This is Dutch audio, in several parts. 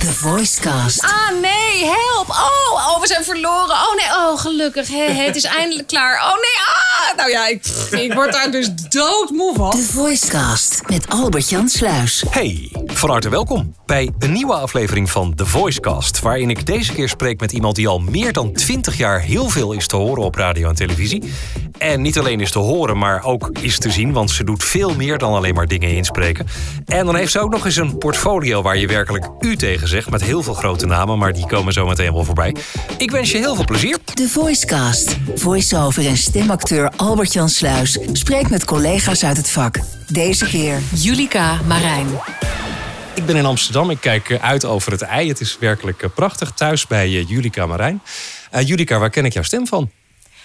The Voicecast. Ah nee, help. Oh, oh, we zijn verloren. Oh nee, oh gelukkig. He, he, het is eindelijk klaar. Oh nee, ah. Nou ja, ik, ik word daar dus doodmoe van. The Voicecast met Albert-Jan Sluis. Hey, van harte welkom bij een nieuwe aflevering van The Voicecast. Waarin ik deze keer spreek met iemand die al meer dan 20 jaar heel veel is te horen op radio en televisie. En niet alleen is te horen, maar ook is te zien, want ze doet veel meer dan alleen maar dingen inspreken. En dan heeft ze ook nog eens een portfolio waar je werkelijk u tegen zegt, met heel veel grote namen, maar die komen zo meteen wel voorbij. Ik wens je heel veel plezier. The Voicecast. Voiceover en stemacteur Albert-Jan Sluis spreekt met collega's uit het vak. Deze keer Julika Marijn. Ik ben in Amsterdam, ik kijk eh, uit over het ei. Het is werkelijk eh, prachtig, thuis bij eh, Julika Marijn. Uh, Julika, waar ken ik jouw stem van?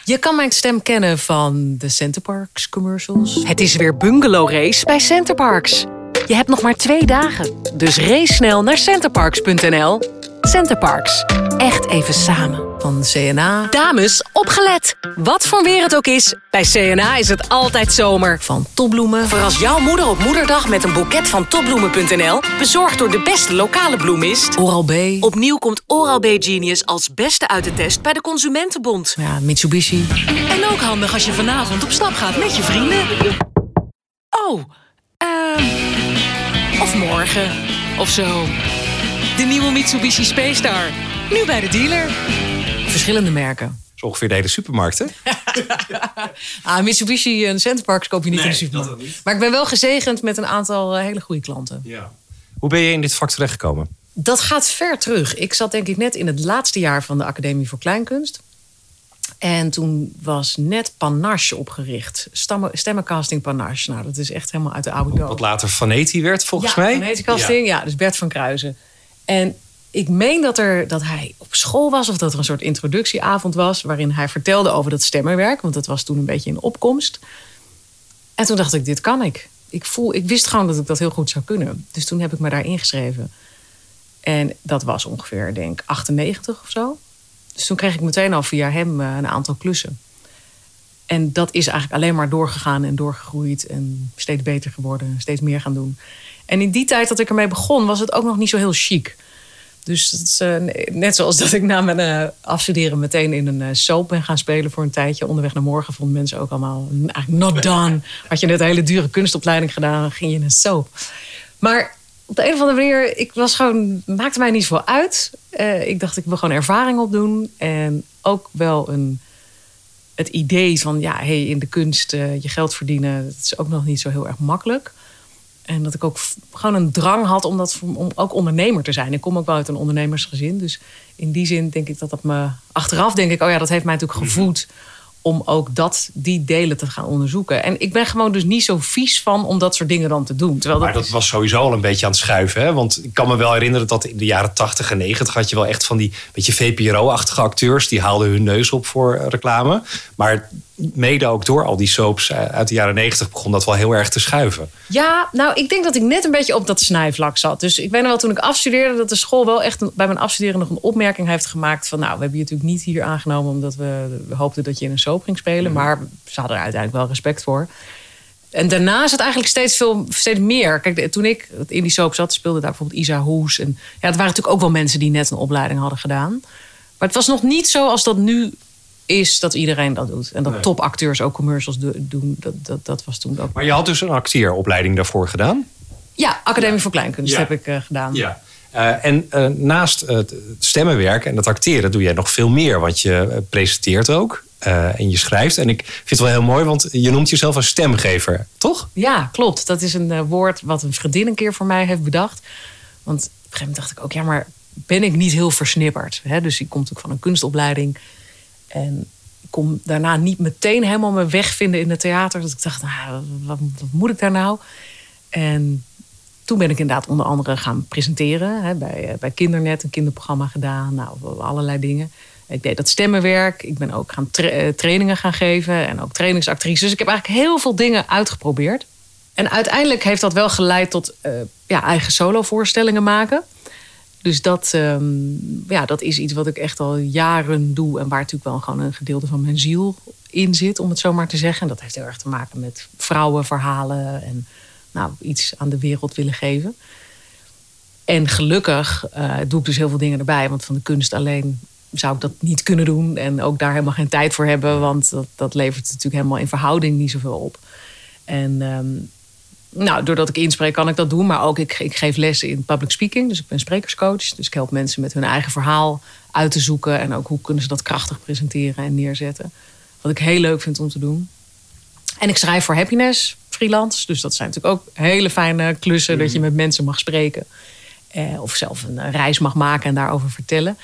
Je kan mijn stem kennen van de Centerparks commercials. Het is weer bungalow race bij Centerparks. Je hebt nog maar twee dagen, dus race snel naar centerparks.nl. Centerparks, echt even samen. Van CNA. Dames, opgelet! Wat voor weer het ook is, bij CNA is het altijd zomer. Van topbloemen. Verras jouw moeder op moederdag met een boeket van topbloemen.nl. Bezorgd door de beste lokale bloemist. Oral-B. Opnieuw komt Oral-B Genius als beste uit de test bij de Consumentenbond. Ja, Mitsubishi. En ook handig als je vanavond op stap gaat met je vrienden. Oh, ehm... of morgen, of zo. De nieuwe Mitsubishi Space Star. Nu bij de dealer. Verschillende merken. Dat is ongeveer de hele supermarkt, hè? Ah, Mitsubishi en Centerparks koop je niet in de supermarkt. Maar ik ben wel gezegend met een aantal eh, hele goede klanten. Ja. Hoe ben je in dit vak terechtgekomen? Dat gaat ver terug. Ik zat denk ik net in het laatste jaar van de Academie voor Kleinkunst. En toen was net Panache opgericht. Stammen- Stemmencasting Panache. Nou, dat is echt helemaal uit de oude dood. Wat later Vaneti werd, volgens ja, mij. Van deze casting, ja. dus Bert van Kruisen. En ik meen dat, er, dat hij op school was... of dat er een soort introductieavond was... waarin hij vertelde over dat stemmenwerk. Want dat was toen een beetje in opkomst. En toen dacht ik, dit kan ik. Ik, voel, ik wist gewoon dat ik dat heel goed zou kunnen. Dus toen heb ik me daar ingeschreven. En dat was ongeveer, denk ik, 98 of zo. Dus toen kreeg ik meteen al via hem eh, een aantal klussen. En dat is eigenlijk alleen maar doorgegaan en doorgegroeid. En steeds beter geworden, steeds meer gaan doen. En in die tijd dat ik ermee begon, was het ook nog niet zo heel chic. Dus is, eh, net zoals dat ik na mijn eh, afstuderen meteen in een soap ben gaan spelen voor een tijdje. Onderweg naar morgen vonden mensen ook allemaal "Mm, eigenlijk not done. Had je net een hele dure kunstopleiding gedaan, ging je in een soap. Maar op de een of andere manier, ik was gewoon, maakte mij niet veel uit. Eh, ik dacht, ik wil gewoon ervaring opdoen. En ook wel een, het idee van, ja, hey, in de kunst eh, je geld verdienen, dat is ook nog niet zo heel erg makkelijk. En dat ik ook gewoon een drang had om, dat, om ook ondernemer te zijn. Ik kom ook wel uit een ondernemersgezin. Dus in die zin denk ik dat dat me... Achteraf denk ik, oh ja, dat heeft mij natuurlijk gevoed... om ook dat, die delen te gaan onderzoeken. En ik ben gewoon dus niet zo vies van om dat soort dingen dan te doen. Terwijl Maar dat is- was sowieso al een beetje aan het schuiven. Hè? Want ik kan me wel herinneren dat in de jaren 80 en 90 had je wel echt van die beetje VPRO-achtige acteurs. Die haalden hun neus op voor reclame. Maar mede ook door al die soaps eh, uit de jaren 90 begon dat wel heel erg te schuiven. Ja, nou, ik denk dat ik net een beetje op dat snijvlak zat. Dus ik weet nog wel, toen ik afstudeerde... dat de school wel echt een- bij mijn afstuderen nog een opmerking heeft gemaakt... van nou, we hebben je natuurlijk niet hier aangenomen... omdat we, we hoopten dat je in een soap ging spelen. Maar ze hadden er uiteindelijk wel respect voor. En daarna is het eigenlijk steeds, veel, steeds meer. Kijk, toen ik in die soap zat, speelde daar bijvoorbeeld Isa Hoes. En ja, het waren natuurlijk ook wel mensen die net een opleiding hadden gedaan. Maar het was nog niet zo als dat nu is dat iedereen dat doet. En dat Nee. topacteurs ook commercials do- doen. Dat, dat, dat was toen ook. Maar je had dus een acteeropleiding daarvoor gedaan. Ja, Academie voor Kleinkunst Ja. heb ik eh, gedaan. Ja. Eh, en eh, naast het stemmenwerk en het acteren doe jij nog veel meer. Want je presenteert ook en je schrijft. En ik vind het wel heel mooi, want je noemt jezelf een stemgever, toch? Ja, klopt. Dat is een woord wat een vriendin een keer voor mij heeft bedacht. Want op een gegeven moment dacht ik ook, ja, maar ben ik niet heel versnipperd? Hè? Dus ik kom natuurlijk van een kunstopleiding. En ik kon daarna niet meteen helemaal mijn weg vinden in het theater. Dus ik dacht, nou, wat, moet ik daar nou? En toen ben ik inderdaad onder andere gaan presenteren. Hè, bij, eh, bij Kindernet, een kinderprogramma gedaan. Nou, allerlei dingen. Ik deed dat stemmenwerk. Ik ben ook gaan eh, trainingen gaan geven. En ook trainingsactrice. Dus ik heb eigenlijk heel veel dingen uitgeprobeerd. En uiteindelijk heeft dat wel geleid tot eh, ja, eigen solo-voorstellingen maken. Dus dat, ehm, ja, dat is iets wat ik echt al jaren doe. En waar natuurlijk wel gewoon een gedeelte van mijn ziel in zit, om het zo maar te zeggen. En dat heeft heel erg te maken met vrouwenverhalen en nou, iets aan de wereld willen geven. En gelukkig uh, doe ik dus heel veel dingen erbij. Want van de kunst alleen zou ik dat niet kunnen doen. En ook daar helemaal geen tijd voor hebben. Want dat, dat levert natuurlijk helemaal in verhouding niet zoveel op. En um, nou, doordat ik inspreek kan ik dat doen. Maar ook ik, ik geef lessen in public speaking. Dus ik ben sprekerscoach. Dus ik help mensen met hun eigen verhaal uit te zoeken. En ook hoe kunnen ze dat krachtig presenteren en neerzetten. Wat ik heel leuk vind om te doen. En ik schrijf voor Happiness freelance. Dus dat zijn natuurlijk ook hele fijne klussen. Dat je met mensen mag spreken. Eh, of zelf een reis mag maken en daarover vertellen.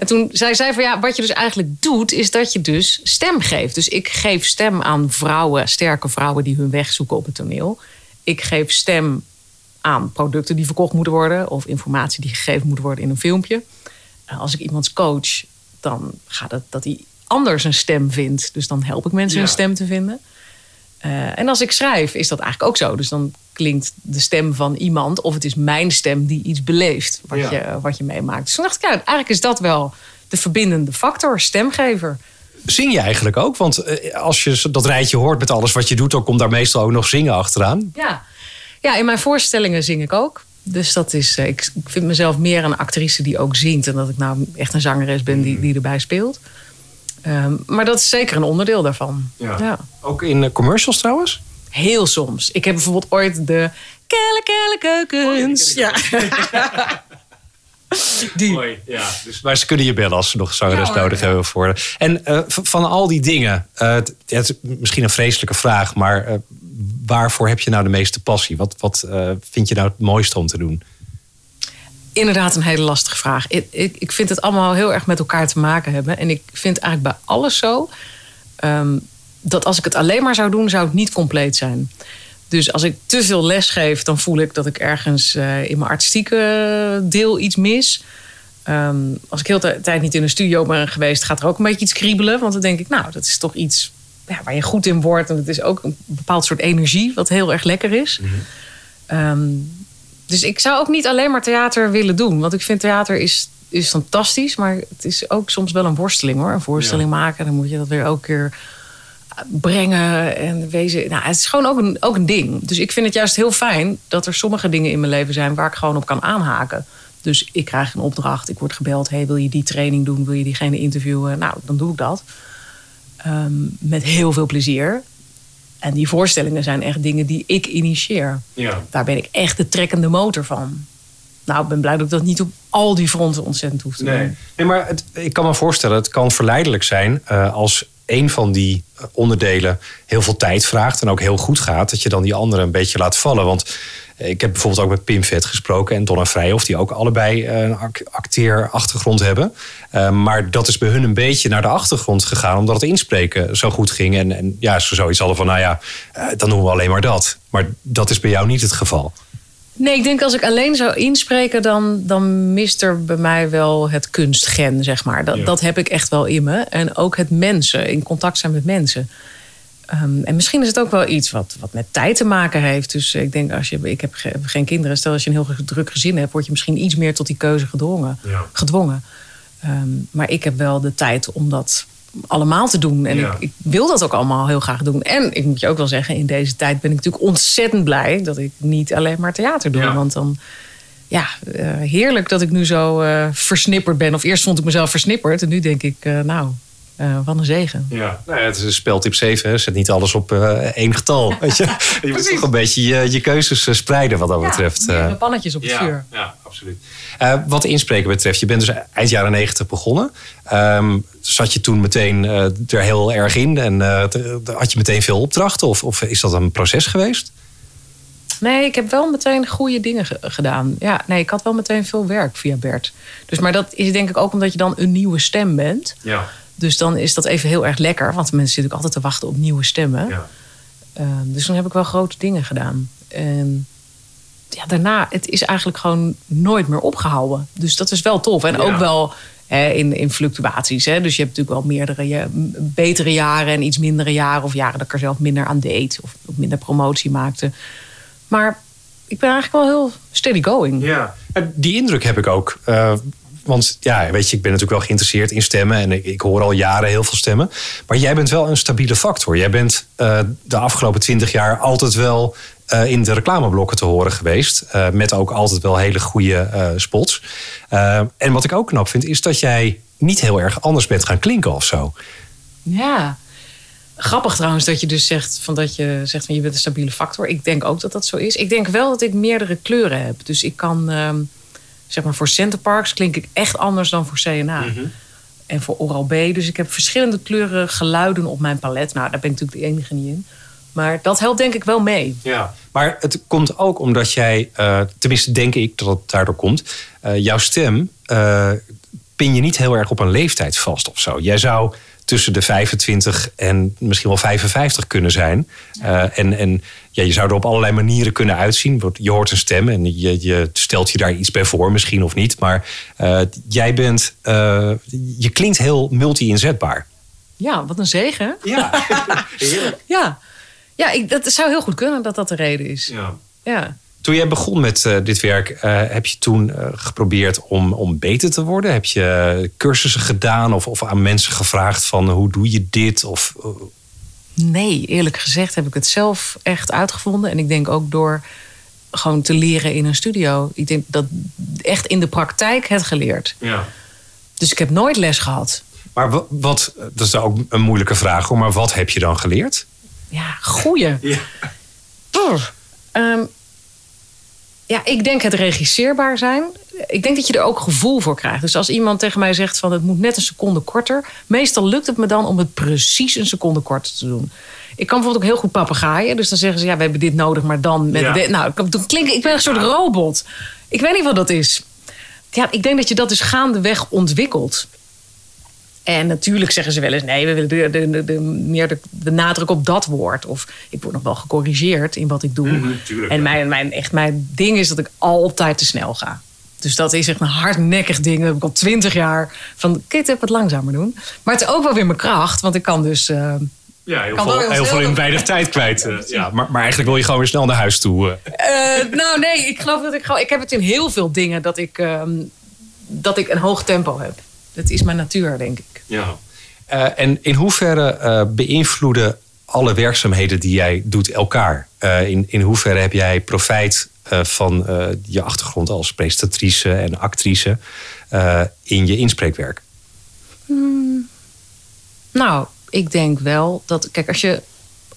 En toen zei zij van ja, wat je dus eigenlijk doet, is dat je dus stem geeft. Dus ik geef stem aan vrouwen, sterke vrouwen die hun weg zoeken op het toneel. Ik geef stem aan producten die verkocht moeten worden of informatie die gegeven moet worden in een filmpje. Als ik iemands coach, dan gaat het dat hij anders een stem vindt. Dus dan help ik mensen een stem te vinden. Uh, en als ik schrijf, is dat eigenlijk ook zo. Dus dan klinkt de stem van iemand, of het is mijn stem die iets beleeft wat, je, wat je meemaakt. Dus toen dacht ik, ja, eigenlijk is dat wel de verbindende factor, stemgever. Zing je eigenlijk ook? Want eh, als je dat rijtje hoort met alles wat je doet, dan komt daar meestal ook nog zingen achteraan. Ja, ja in mijn voorstellingen zing ik ook. Dus dat is, eh, ik vind mezelf meer een actrice die ook zingt. En dat ik nou echt een zangeres ben die, die erbij speelt. Ehm, maar dat is zeker een onderdeel daarvan. Ja. Ook in uh, commercials trouwens? Heel soms. Ik heb bijvoorbeeld ooit de Kelle Kelle Keukens. Oh, ja. Die. Mooi, ja. Dus, maar ze kunnen je bellen als ze nog zangeres ja, nodig hebben voor. En uh, van al die dingen, uh, het, is misschien een vreselijke vraag, maar uh, waarvoor heb je nou de meeste passie? Wat, wat vind je nou het mooiste om te doen? Inderdaad, een hele lastige vraag. Ik, ik, ik, vind het allemaal heel erg met elkaar te maken hebben. En ik vind eigenlijk bij alles zo. Um, dat als ik het alleen maar zou doen, zou het niet compleet zijn. Dus als ik te veel les geef, dan voel ik dat ik ergens uh, in mijn artistieke deel iets mis. Um, als ik heel de tijd niet in een studio ben geweest, gaat er ook een beetje iets kriebelen. Want dan denk ik, nou, dat is toch iets ja, waar je goed in wordt. En het is ook een bepaald soort energie, wat heel erg lekker is. Mm -hmm. um, dus ik zou ook niet alleen maar theater willen doen. Want ik vind theater is, is fantastisch. Maar het is ook soms wel een worsteling hoor. Een voorstelling maken, dan moet je dat weer elke keer brengen en wezen. Nou, het is gewoon ook een, ook een ding. Dus ik vind het juist heel fijn dat er sommige dingen in mijn leven zijn waar ik gewoon op kan aanhaken. Dus ik krijg een opdracht, ik word gebeld: hey, wil je die training doen? Wil je diegene interviewen? Nou, dan doe ik dat. Ehm, met heel veel plezier. En die voorstellingen zijn echt dingen die ik initieer. Ja. Daar ben ik echt de trekkende motor van. Nou, ik ben blij dat ik dat niet op al die fronten ontzettend hoef te nee. doen. Nee, maar het, ik kan me voorstellen, het kan verleidelijk zijn uh, als een van die onderdelen heel veel tijd vraagt en ook heel goed gaat, dat je dan die andere een beetje laat vallen. Want ik heb bijvoorbeeld ook met Pim Vet gesproken en Donna Vrijhoff, die ook allebei eh, een acteerachtergrond hebben. Uh, maar dat is bij hun een beetje naar de achtergrond gegaan, omdat het inspreken zo goed ging. En, en ja, ze zoiets hadden van, nou ja, dan doen we alleen maar dat. Maar dat is bij jou niet het geval. Nee, ik denk als ik alleen zou inspreken, dan, dan mist er bij mij wel het kunstgen, zeg maar. Dat, dat heb ik echt wel in me. En ook het mensen, in contact zijn met mensen. Um, en misschien is het ook wel iets wat, wat met tijd te maken heeft. Dus ik denk, als je, ik heb geen kinderen. Stel als je een heel druk gezin hebt, word je misschien iets meer tot die keuze gedwongen. Ja. gedwongen. Um, maar ik heb wel de tijd om dat allemaal te doen. En ik, ik, wil dat ook allemaal heel graag doen. En ik moet je ook wel zeggen, in deze tijd ben ik natuurlijk ontzettend blij dat ik niet alleen maar theater doe. Want dan, ja, uh, heerlijk dat ik nu zo uh, versnipperd ben. Of eerst vond ik mezelf versnipperd. En nu denk ik, uh, nou, uh, wat een zegen. Ja, nou ja, het is speltip 7. Hè. Zet niet alles op uh, één getal. Weet je? je moet toch een beetje je, je keuzes uh, spreiden wat dat ja, betreft. Uh, pannetjes op het ja, vuur. Ja, absoluut. wat inspreken betreft, je bent dus eind jaren negentig begonnen. Um, zat je toen meteen er heel erg in? En had je meteen veel opdrachten? Of, of is dat een proces geweest? Nee, ik heb wel meteen goede dingen gedaan. Ja, nee, ik had wel meteen veel werk via Bert. Dus, maar dat is denk ik ook omdat je dan een nieuwe stem bent. Ja. Dus dan is dat even heel erg lekker. Want mensen zitten ook altijd te wachten op nieuwe stemmen. Ja. Uh, dus dan heb ik wel grote dingen gedaan. En ja, daarna, het is eigenlijk gewoon nooit meer opgehouden. Dus dat is wel tof. En ook wel hè, in, in fluctuaties. Hè. Dus je hebt natuurlijk wel meerdere betere jaren en iets mindere jaren. Of jaren dat ik er zelf minder aan deed. Of minder promotie maakte. Maar ik ben eigenlijk wel heel steady going. Ja, die indruk heb ik ook. Uh, want ja, weet je, ik ben natuurlijk wel geïnteresseerd in stemmen. En ik, ik hoor al jaren heel veel stemmen. Maar jij bent wel een stabiele factor. Jij bent uh, de afgelopen twintig jaar altijd wel eh, in de reclameblokken te horen geweest. eh, met ook altijd wel hele goede eh, spots. Eh, en wat ik ook knap vind, is dat jij niet heel erg anders bent gaan klinken of zo. Ja. Grappig trouwens dat je dus zegt van dat je zegt van je bent een stabiele factor. Ik denk ook dat dat zo is. Ik denk wel dat ik meerdere kleuren heb. Dus ik kan, ehm, zeg maar voor Centerparks klink ik echt anders dan voor CNA. En voor Oral B. Dus ik heb verschillende kleuren geluiden op mijn palet. Nou, daar ben ik natuurlijk de enige niet in. Maar dat helpt denk ik wel mee. Ja. Maar het komt ook omdat jij, eh, tenminste denk ik dat het daardoor komt, eh, jouw stem eh, pin je niet heel erg op een leeftijd vast of zo. Jij zou tussen de 25 en misschien wel 55 kunnen zijn. Eh, en en ja, je zou er op allerlei manieren kunnen uitzien. Je hoort een stem en je, je stelt je daar iets bij voor, misschien of niet. Maar eh, jij bent, eh, je klinkt heel multi-inzetbaar. Ja, wat een zegen. Ja, Ja, ja ik, dat zou heel goed kunnen dat dat de reden is. ja. Ja. Toen jij begon met eh, dit werk, eh, heb je toen eh, geprobeerd om, om beter te worden? Heb je cursussen gedaan of, of aan mensen gevraagd van hoe doe je dit? Of, Nee, eerlijk gezegd heb ik het zelf echt uitgevonden. En ik denk ook door gewoon te leren in een studio. Ik denk dat echt in de praktijk het geleerd. ja. Dus ik heb nooit les gehad. Maar wa- wat, dat is ook een moeilijke vraag hoor, maar wat heb je dan geleerd? Ja, goeie. Ja. Brr. Ja, ik denk het regisseerbaar zijn. Ik denk dat je er ook gevoel voor krijgt. Dus als iemand tegen mij zegt van het moet net een seconde korter. Meestal lukt het me dan om het precies een seconde korter te doen. Ik kan bijvoorbeeld ook heel goed papegaaien. Dus dan zeggen ze ja, we hebben dit nodig, maar dan met Ja. dit. Nou, ik- dan klink ik, ik ben een soort robot. Ik weet niet wat dat is. Ja, ik denk dat je dat dus gaandeweg ontwikkelt. En natuurlijk zeggen ze wel eens: nee, we willen de, de, de, meer de, de nadruk op dat woord. Of ik word nog wel gecorrigeerd in wat ik doe. Mhm, tuurlijk, en mijn, mijn, echt mijn ding is dat ik altijd te snel ga. Dus dat is echt een hardnekkig ding. Dat heb ik al twintig jaar. Van, Kit, heb het langzamer doen. Maar het is ook wel weer mijn kracht. Want ik kan dus... eh, Ja, heel Kan veel, heel heel veel in weinig tijd kwijt. ja, maar, maar eigenlijk wil je gewoon weer snel naar huis toe. eh. eh, nou nee, ik geloof dat ik gewoon... Ik heb het in heel veel dingen dat ik, ehm, dat ik een hoog tempo heb. Dat is mijn natuur, denk ik. Ja. Eh, en in hoeverre eh, beïnvloeden alle werkzaamheden die jij doet elkaar? Eh, in, in hoeverre heb jij profijt eh, van eh, je achtergrond als presentatrice en actrice eh, in je inspreekwerk? Nou, ik denk wel dat. Kijk, als je,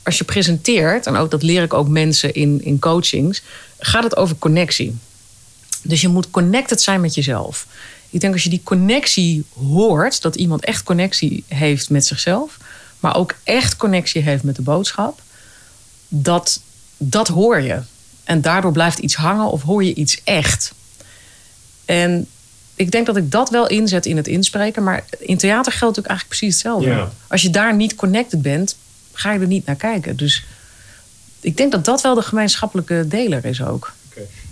als je presenteert, en ook dat leer ik ook mensen in, in coachings, gaat het over connectie. Dus je moet connected zijn met jezelf. Ik denk als je die connectie hoort, dat iemand echt connectie heeft met zichzelf, maar ook echt connectie heeft met de boodschap, dat, dat hoor je. En daardoor blijft iets hangen of hoor je iets echt. En ik denk dat ik dat wel inzet in het inspreken. Maar in theater geldt ook eigenlijk precies hetzelfde. Ja. Als je daar niet connected bent, ga je er niet naar kijken. Dus ik denk dat dat wel de gemeenschappelijke deler is ook.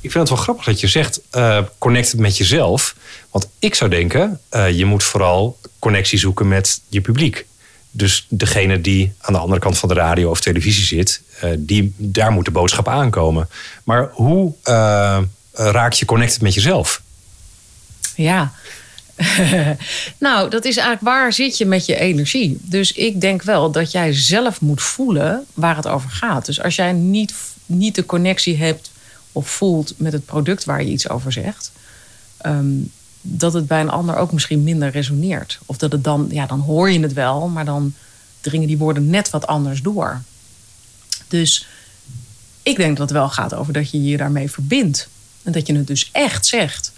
Ik vind het wel grappig dat je zegt eh connected met jezelf. Want ik zou denken, eh, je moet vooral connectie zoeken met je publiek. Dus degene die aan de andere kant van de radio of televisie zit, eh, die, daar moet de boodschap aankomen. Maar hoe raak je connected met jezelf? Ja. nou, dat is eigenlijk waar zit je met je energie. Dus ik denk wel dat jij zelf moet voelen waar het over gaat. Dus als jij niet, niet de connectie hebt of voelt met het product waar je iets over zegt, ehm, dat het bij een ander ook misschien minder resoneert. Of dat het dan, ja, dan hoor je het wel, maar dan dringen die woorden net wat anders door. Dus ik denk dat het wel gaat over dat je je daarmee verbindt. En dat je het dus echt zegt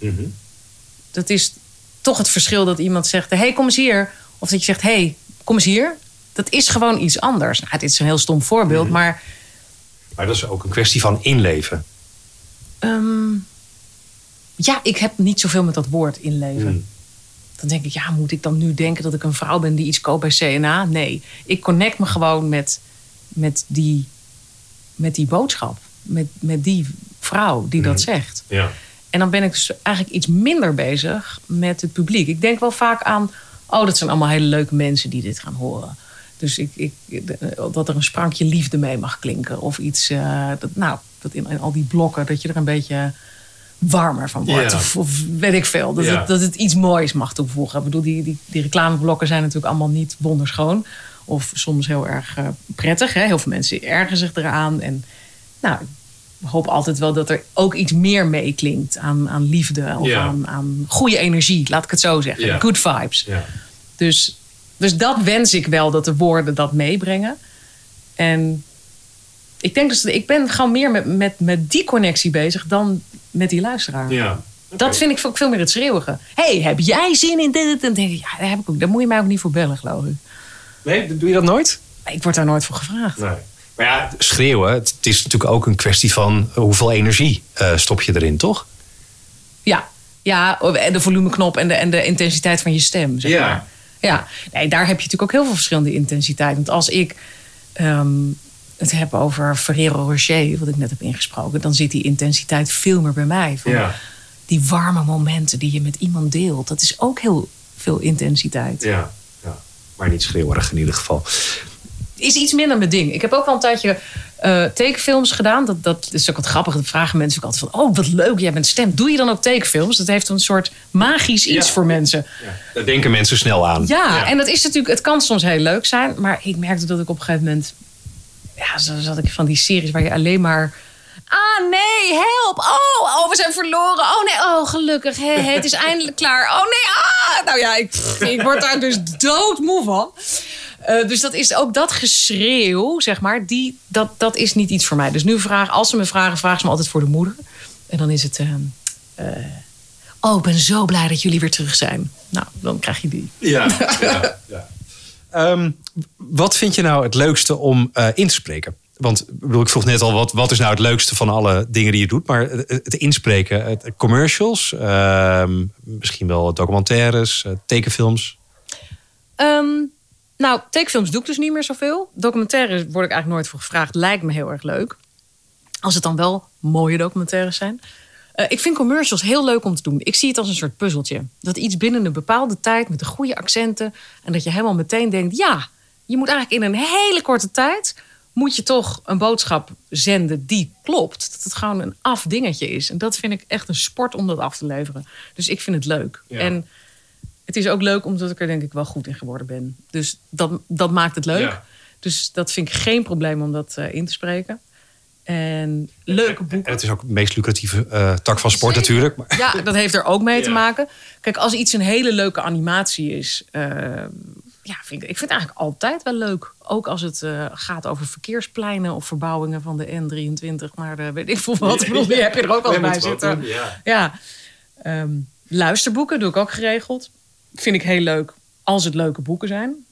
dat is toch het verschil dat iemand zegt: hey, kom eens hier. Of dat je zegt: hey, kom eens hier. Dat is gewoon iets anders. Nou, dit is een heel stom voorbeeld, maar Maar dat is ook een kwestie van inleven. Ehm, ja, ik heb niet zoveel met dat woord inleven. Hmm. Dan denk ik, ja, moet ik dan nu denken dat ik een vrouw ben die iets koopt bij CNA? Nee, ik connect me gewoon met, met, die, met die boodschap. Met, met die vrouw die dat zegt. Ja. En dan ben ik dus eigenlijk iets minder bezig met het publiek. Ik denk wel vaak aan, oh, dat zijn allemaal hele leuke mensen die dit gaan horen. Dus ik, ik, dat er een sprankje liefde mee mag klinken. Of iets, eh, dat, nou, dat in, in al die blokken, dat je er een beetje warmer van wordt. Of, of weet ik veel. Dat, het, dat het iets moois mag toevoegen. Ik bedoel, die, die, die reclameblokken zijn natuurlijk allemaal niet wonderschoon. Of soms heel erg eh, prettig. Hè? Heel veel mensen ergen zich eraan. En nou, hoop altijd wel dat er ook iets meer meeklinkt aan, aan liefde of aan, aan goede energie, laat ik het zo zeggen. Good vibes. Ja. Dus, dus dat wens ik wel dat de woorden dat meebrengen. En ik denk dus, dat ik ben gewoon meer met, met, met die connectie bezig dan met die luisteraar. Ja. Dat vind ik ook veel meer het schreeuwige. hey, heb jij zin in dit? En dan denk ik, ja, daar, heb ik ook, daar moet je mij ook niet voor bellen, geloof ik. Nee, doe je dat nooit? Ik word daar nooit voor gevraagd. Nee. Maar ja, schreeuwen, het is natuurlijk ook een kwestie van hoeveel energie eh, stop je erin, toch? Ja, ja en de volumeknop en de, en de intensiteit van je stem. Zeg Ja. maar. ja. Nee, daar heb je natuurlijk ook heel veel verschillende intensiteit. Want als ik ehm, het heb over Ferrero Rocher, wat ik net heb ingesproken, dan zit die intensiteit veel meer bij mij. Van Die warme momenten die je met iemand deelt, dat is ook heel veel intensiteit. Ja. ja. Maar niet schreeuwerig in ieder geval. is iets minder mijn ding. Ik heb ook al een tijdje tekenfilms gedaan. Dat, dat is ook wat grappig. Dat vragen mensen ook altijd van... oh, wat leuk, jij bent stem. Doe je dan ook tekenfilms? Dat heeft een soort magisch iets Ja. voor mensen. Daar denken mensen snel aan. Ja, en dat is natuurlijk... het kan soms heel leuk zijn. Maar ik merkte dat ik op een gegeven moment... ja, zat ik van die series waar je alleen maar... Ah, nee, help. Oh, oh, we zijn verloren. Oh, nee, oh, gelukkig. Het is eindelijk klaar. Oh, nee, ah. Nou ja, ik, ik word daar dus doodmoe van. Eh, dus dat is ook dat geschreeuw, zeg maar, die, dat, dat is niet iets voor mij. Dus nu vragen, als ze me vragen, vragen ze me altijd voor de moeder. En dan is het. ehm, eh, oh, ik ben zo blij dat jullie weer terug zijn. Nou, dan krijg je die. Ja, ja, ja. Ehm, wat vind je nou het leukste om eh, in te spreken? Want ik vroeg net al, wat, wat is nou het leukste van alle dingen die je doet? Maar het, het inspreken, het, commercials, ehm, misschien wel documentaires, eh, tekenfilms. Ehm, nou, tekenfilms doe ik dus niet meer zoveel. Documentaires word ik eigenlijk nooit voor gevraagd. Lijkt me heel erg leuk. Als het dan wel mooie documentaires zijn. Eh, ik vind commercials heel leuk om te doen. Ik zie het als een soort puzzeltje. Dat iets binnen een bepaalde tijd met de goede accenten. En dat je helemaal meteen denkt: ja, je moet eigenlijk in een hele korte tijd. Moet je toch een boodschap zenden die klopt. Dat het gewoon een af dingetje is. En dat vind ik echt een sport om dat af te leveren. Dus ik vind het leuk. Ja. En het is ook leuk omdat ik er denk ik wel goed in geworden ben. Dus dat, dat maakt het leuk. Ja. Dus dat vind ik geen probleem om dat eh, in te spreken. En leuke En boeken. het is ook de meest lucratieve eh, tak van sport Zeker. natuurlijk. Maar, Ja, dat heeft er ook mee te maken. Kijk, als iets een hele leuke animatie is. eh, ja, vind ik, ik vind het eigenlijk altijd wel leuk. Ook als het eh, gaat over verkeerspleinen of verbouwingen van de N23 naar de weet ik veel wat. Ik bedoel, die heb je er ook Nee, bij zitten. doen, ja. Ja, Ehm, luisterboeken doe ik ook geregeld. Vind ik heel leuk als het leuke boeken zijn.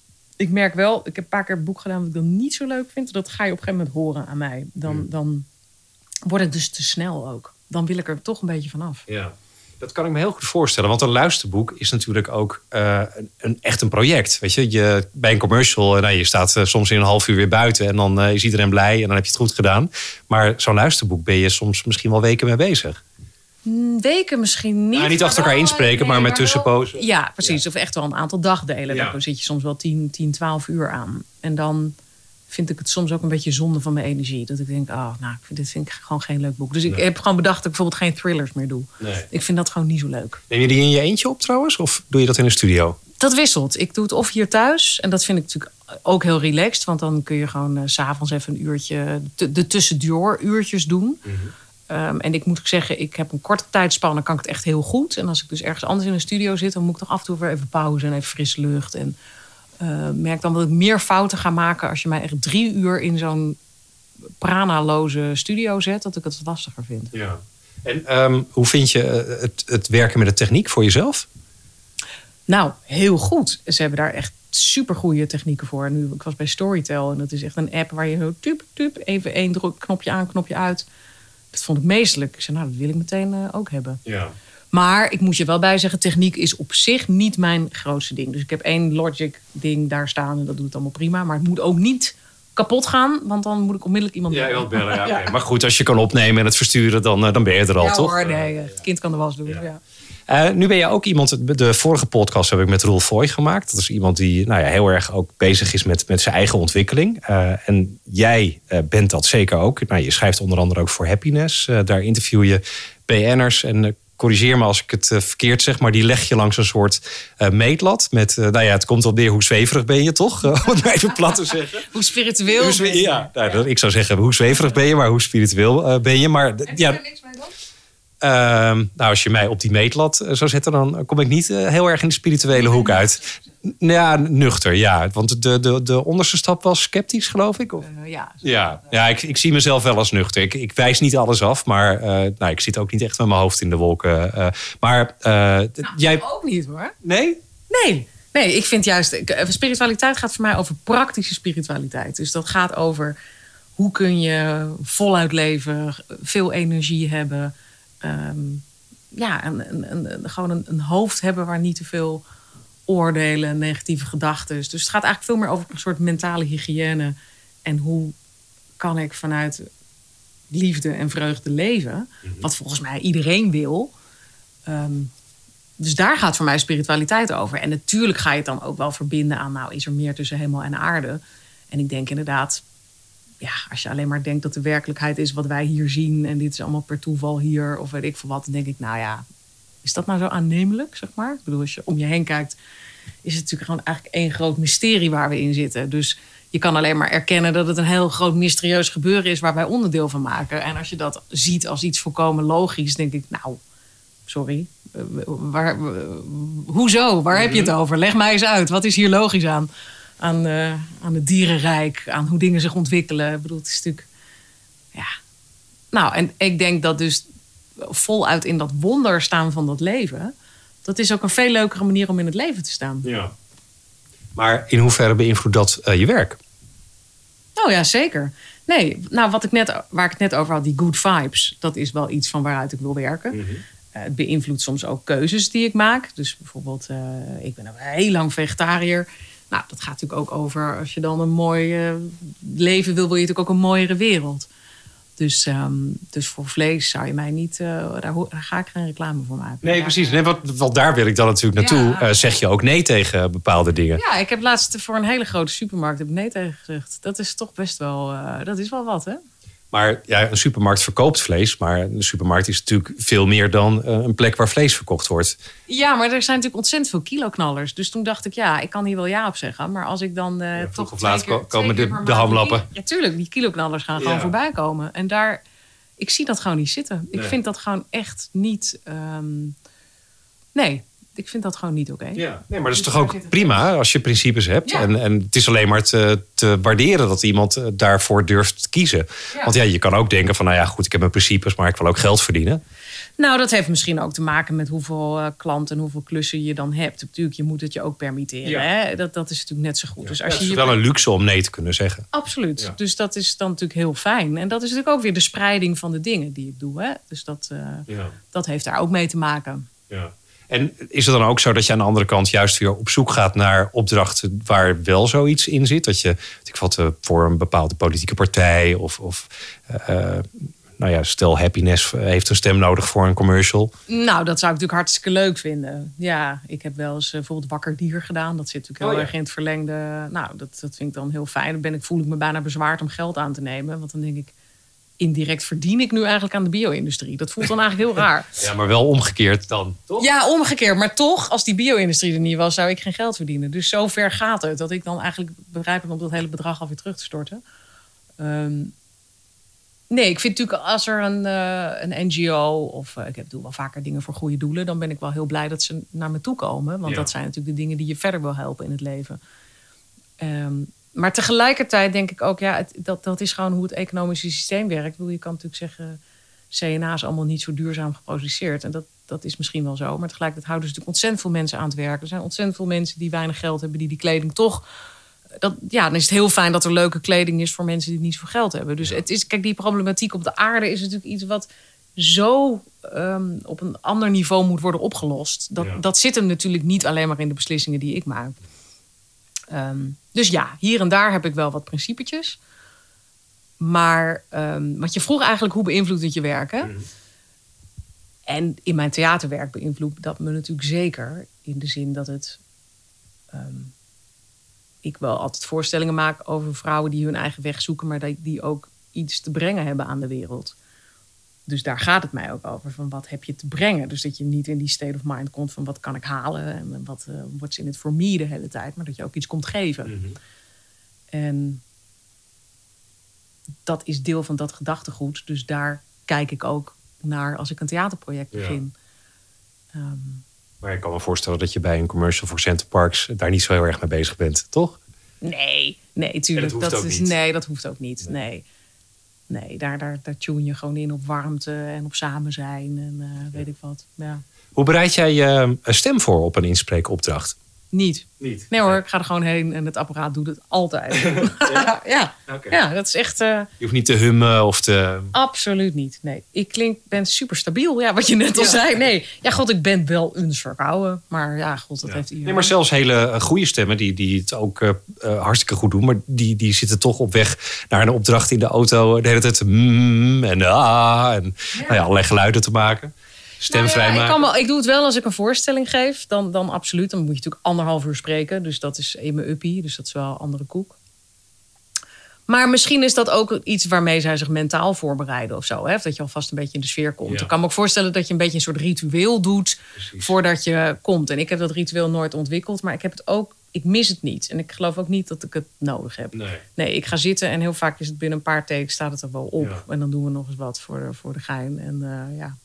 Ik merk wel, ik heb een paar keer een boek gedaan wat ik dan niet zo leuk vind. Dat ga je op een gegeven moment horen aan mij. Dan, dan wordt het dus te snel ook. Dan wil ik er toch een beetje vanaf. Ja. Dat kan ik me heel goed voorstellen. Want een luisterboek is natuurlijk ook eh, een, een, echt een project. Weet je, je bij een commercial, eh, nou, je staat eh, soms in een half uur weer buiten. En dan is iedereen blij en dan heb je het goed gedaan. Maar zo'n luisterboek ben je soms misschien wel weken mee bezig. Mm, Weken misschien niet. Nou, niet achter elkaar inspreken, maar met wel- tussenpozen. Ja, precies. Of echt wel een aantal dagdelen. Ja. Dan zit je soms wel 10, 10, 12 uur aan. En dan vind ik het soms ook een beetje zonde van mijn energie. Dat ik denk, oh, nou, dit vind ik gewoon geen leuk boek. Dus ik Nee. heb gewoon bedacht dat ik bijvoorbeeld geen thrillers meer doe. Nee. Ik vind dat gewoon niet zo leuk. Neem je die in je eentje op trouwens? Of doe je dat in een studio? Dat wisselt. Ik doe het of hier thuis. En dat vind ik natuurlijk ook heel relaxed. Want dan kun je gewoon eh, s s'avonds even een uurtje... de, de tussendoor uurtjes doen. Ehm, en ik moet ook zeggen, ik heb een korte tijdspanne, kan ik het echt heel goed. En als ik dus ergens anders in een studio zit, dan moet ik toch af en toe weer even pauze en even frisse lucht. En eh, merk dan dat ik meer fouten ga maken als je mij echt drie uur in zo'n prana-loze studio zet, dat ik het lastiger vind. Ja. En ehm, hoe vind je eh, het, het werken met de techniek voor jezelf? Nou, heel goed. Ze hebben daar echt super goede technieken voor. En nu, ik was bij Storytel en dat is echt een app waar je zo tup, tup, even één druk, knopje aan, knopje uit. Dat vond ik meestelijk. Ik zei, nou, dat wil ik meteen eh, ook hebben. Ja. Maar ik moet je wel bij zeggen, techniek is op zich niet mijn grootste ding. Dus ik heb één Logic ding daar staan en dat doet het allemaal prima. Maar het moet ook niet kapot gaan, want dan moet ik onmiddellijk iemand Ja, bellen, ja, Ja. oké. Maar goed, als je kan opnemen en het versturen, dan, eh, dan ben je er al, Ja toch? hoor, nee, het kind kan de was doen. Ja. Eh, nu ben je ook iemand, de vorige podcast heb ik met Roel Foy gemaakt. Dat is iemand die nou ja, heel erg ook bezig is met, met zijn eigen ontwikkeling. Eh, en jij eh, bent dat zeker ook. Nou, je schrijft onder andere ook voor Happiness. Eh, daar interview je BN'ers en corrigeer me als ik het verkeerd zeg, maar die leg je langs een soort meetlat. Met, nou ja, het komt op neer hoe zweverig ben je toch? om het even plat te zeggen. hoe spiritueel hoe zwe ja, nou, ik zou zeggen, hoe zweverig ben je, maar hoe spiritueel ben je? Maar, Heb je ja, er niks mee dan? Ehm, nou, als je mij op die meetlat eh, zou zetten, dan kom ik niet eh, heel erg in de spirituele hoek uit. Ja, nuchter, ja. Want de, de, de onderste stap was sceptisch, geloof ik? Of? Uh, ja, ja, ja ik, ik zie mezelf wel als nuchter. Ik, ik wijs niet alles af, maar nou, ik zit ook niet echt met mijn hoofd in de wolken. maar nou, jij. ook niet hoor. Nee? Nee. Nee, ik vind juist. Spiritualiteit gaat voor mij over praktische spiritualiteit. Dus dat gaat over hoe kun je voluit leven, veel energie hebben um, ja, een, een, een, gewoon een, een, hoofd hebben waar niet te veel oordelen, negatieve gedachten. Dus het gaat eigenlijk veel meer over een soort mentale hygiëne. En hoe kan ik vanuit liefde en vreugde leven? Mhm. Wat volgens mij iedereen wil. Um, dus daar gaat voor mij spiritualiteit over. En natuurlijk ga je het dan ook wel verbinden aan, nou, is er meer tussen hemel en aarde? En ik denk inderdaad, ja, als je alleen maar denkt dat de werkelijkheid is wat wij hier zien en dit is allemaal per toeval hier of weet ik veel wat, dan denk ik, nou ja, is dat nou zo aannemelijk, zeg maar? Ik bedoel, als je om je heen kijkt, is het natuurlijk gewoon eigenlijk één groot mysterie waar we in zitten. Dus je kan alleen maar erkennen dat het een heel groot mysterieus gebeuren is waar wij onderdeel van maken. En als je dat ziet als iets volkomen logisch, denk ik, nou, sorry, waar, hoezo? Waar heb je het over? Leg mij eens uit. Wat is hier logisch aan? Aan, uh, aan het dierenrijk, aan hoe dingen zich ontwikkelen. Ik bedoel, het is natuurlijk. Ja. Nou, en ik denk dat dus voluit in dat wonder staan van dat leven. Dat is ook een veel leukere manier om in het leven te staan. Ja. Maar in hoeverre beïnvloedt dat uh, je werk? Oh ja, zeker. Nee, nou wat ik net, waar ik het net over had, die good vibes, dat is wel iets van waaruit ik wil werken. Mm het beïnvloedt soms ook keuzes die ik maak. Dus bijvoorbeeld, uh, ik ben heel lang vegetariër. Nou, dat gaat natuurlijk ook over als je dan een mooi uh, leven wil, wil je natuurlijk ook een mooiere wereld. Dus, um, dus voor vlees zou je mij niet, uh, daar, daar, ga ik geen reclame voor maken. Nee, precies. Nee, wat, wat daar wil ik dan natuurlijk naartoe. Ja. Uh, zeg je ook nee tegen bepaalde dingen? Ja, ik heb laatst voor een hele grote supermarkt heb nee tegen gezegd. Dat is toch best wel, dat is wel wat, hè? Maar ja, een supermarkt verkoopt vlees. Maar een supermarkt is natuurlijk veel meer dan eh, een plek waar vlees verkocht wordt. Ja, maar er zijn natuurlijk ontzettend veel kiloknallers. Dus toen dacht ik, ja, ik kan hier wel ja op zeggen. Maar als ik dan uh, ja, toch. Of laat komen de, de hamlappen. Ja, tuurlijk, die kiloknallers gaan gewoon voorbij komen. En daar, ik zie dat gewoon niet zitten. Ik vind dat gewoon echt niet. Um, nee, ik vind dat gewoon niet oké. Ja, nee, maar dat is toch ook prima als je principes hebt. En, en het is alleen maar te, te waarderen dat iemand eh, daarvoor durft te kiezen. Want ja, je kan ook denken van, nou ja, goed, ik heb mijn principes, maar ik wil ook geld verdienen. Nou, dat heeft misschien ook te maken met hoeveel uh, klanten en hoeveel klussen je dan hebt. Natuurlijk, je moet het je ook permitteren. Hè? Dat, dat is natuurlijk net zo goed. Dus als het is je wel een luxe om nee te kunnen zeggen. Absoluut. Dus dat is dan natuurlijk heel fijn. En dat is natuurlijk ook weer de spreiding van de dingen die ik doe. Hè? Dus dat, uh, dat heeft daar ook mee te maken. Ja. En is het dan ook zo dat je aan de andere kant juist weer op zoek gaat naar opdrachten waar wel zoiets in zit? Dat je, ik vat eh, voor een bepaalde politieke partij of, of uh, nou ja, stel Happiness heeft een stem nodig voor een commercial. Nou, dat zou ik natuurlijk hartstikke leuk vinden. Ja, ik heb wel eens bijvoorbeeld Wakker Dier gedaan. Dat zit natuurlijk heel oh, erg in het verlengde. Nou, dat, dat vind ik dan heel fijn. Dan ben ik, voel ik me bijna bezwaard om geld aan te nemen. Want dan denk ik, indirect verdien ik nu eigenlijk aan de bio-industrie. Dat voelt dan eigenlijk heel raar. Ja, maar wel omgekeerd dan, toch? Ja, omgekeerd. Maar toch, als die bio-industrie er niet was, zou ik geen geld verdienen. Dus zo ver gaat het dat ik dan eigenlijk begrijp om dat hele bedrag alweer terug te storten. Ehm, nee, ik vind natuurlijk als er een, uh, een NGO of uh, ik doe wel vaker dingen voor goede doelen, dan ben ik wel heel blij dat ze naar me toe komen. Want dat zijn natuurlijk de dingen die je verder wil helpen in het leven. Um, maar tegelijkertijd denk ik ook, ja, dat, dat is gewoon hoe het economische systeem werkt. je kan natuurlijk zeggen, CNA is allemaal niet zo duurzaam geproduceerd. En dat, dat is misschien wel zo. Maar tegelijkertijd houden ze natuurlijk ontzettend veel mensen aan het werk. Er zijn ontzettend veel mensen die weinig geld hebben, die die kleding toch. Dat, ja, dan is het heel fijn dat er leuke kleding is voor mensen die niet zoveel geld hebben. Dus het is, kijk, die problematiek op de aarde is natuurlijk iets wat zo ehm, op een ander niveau moet worden opgelost. Dat, dat zit hem natuurlijk niet alleen maar in de beslissingen die ik maak. Um, dus ja, hier en daar heb ik wel wat principetjes. Maar um, wat je vroeg eigenlijk, hoe beïnvloedt het je werken? Mhm. En in mijn theaterwerk beïnvloedt dat me natuurlijk zeker. In de zin dat het. Um, ik wel altijd voorstellingen maak over vrouwen die hun eigen weg zoeken, maar die ook iets te brengen hebben aan de wereld. Dus daar gaat het mij ook over. Van wat heb je te brengen? Dus dat je niet in die state of mind komt van wat kan ik halen en wat uh, what's in it for me de hele tijd. Maar dat je ook iets komt geven. Mhm. En dat is deel van dat gedachtegoed. Dus daar kijk ik ook naar als ik een theaterproject Ja. begin. Ehm, Maar ik kan me voorstellen dat je bij een commercial voor Center Parks daar niet zo heel erg mee bezig bent, toch? nee, nee, tuurlijk. Dat hoeft ook is, niet. Nee, dat hoeft ook niet. Nee. Nee, daar, daar, daar tune je gewoon in op warmte en op samen zijn en eh, weet ik wat. Ja. Hoe bereid jij je eh, stem voor op een inspreekopdracht? Niet. Niet. Nee hoor, ik ga er gewoon heen en het apparaat doet het altijd. ja. Oké. ja, dat is echt eh, Je hoeft niet te hummen of te... absoluut niet. Nee, ik klink, ben super stabiel. Ja, wat je net al Ja. zei. Nee, ja, god, ik ben wel een verkouden. Maar ja, god, dat Ja. heeft iedereen. Nee, maar zelfs hele eh, goede stemmen die, die het ook eh, hartstikke goed doen, maar die, die zitten toch op weg naar een opdracht in de auto de hele tijd mm, en ah en Nou ja, allerlei geluiden te maken. Stem Nou ja, ik, kan ik doe het wel als ik een voorstelling geef. Dan, dan absoluut. Dan moet je natuurlijk anderhalf uur spreken. Dus dat is even uppie. Dus dat is wel een andere koek. Maar misschien is dat ook iets waarmee zij zich mentaal voorbereiden of zo. Hè? Of dat je alvast een beetje in de sfeer komt. Ja. Ik kan me ook voorstellen dat je een beetje een soort ritueel doet Precies. voordat je komt. En ik heb dat ritueel nooit ontwikkeld, maar ik heb het ook. Ik mis het niet. En ik geloof ook niet dat ik het nodig heb. Nee. Nee, ik ga zitten en heel vaak is het binnen een paar takes staat het er wel op. Ja. En dan doen we nog eens wat voor de, voor de gein. En eh, ja,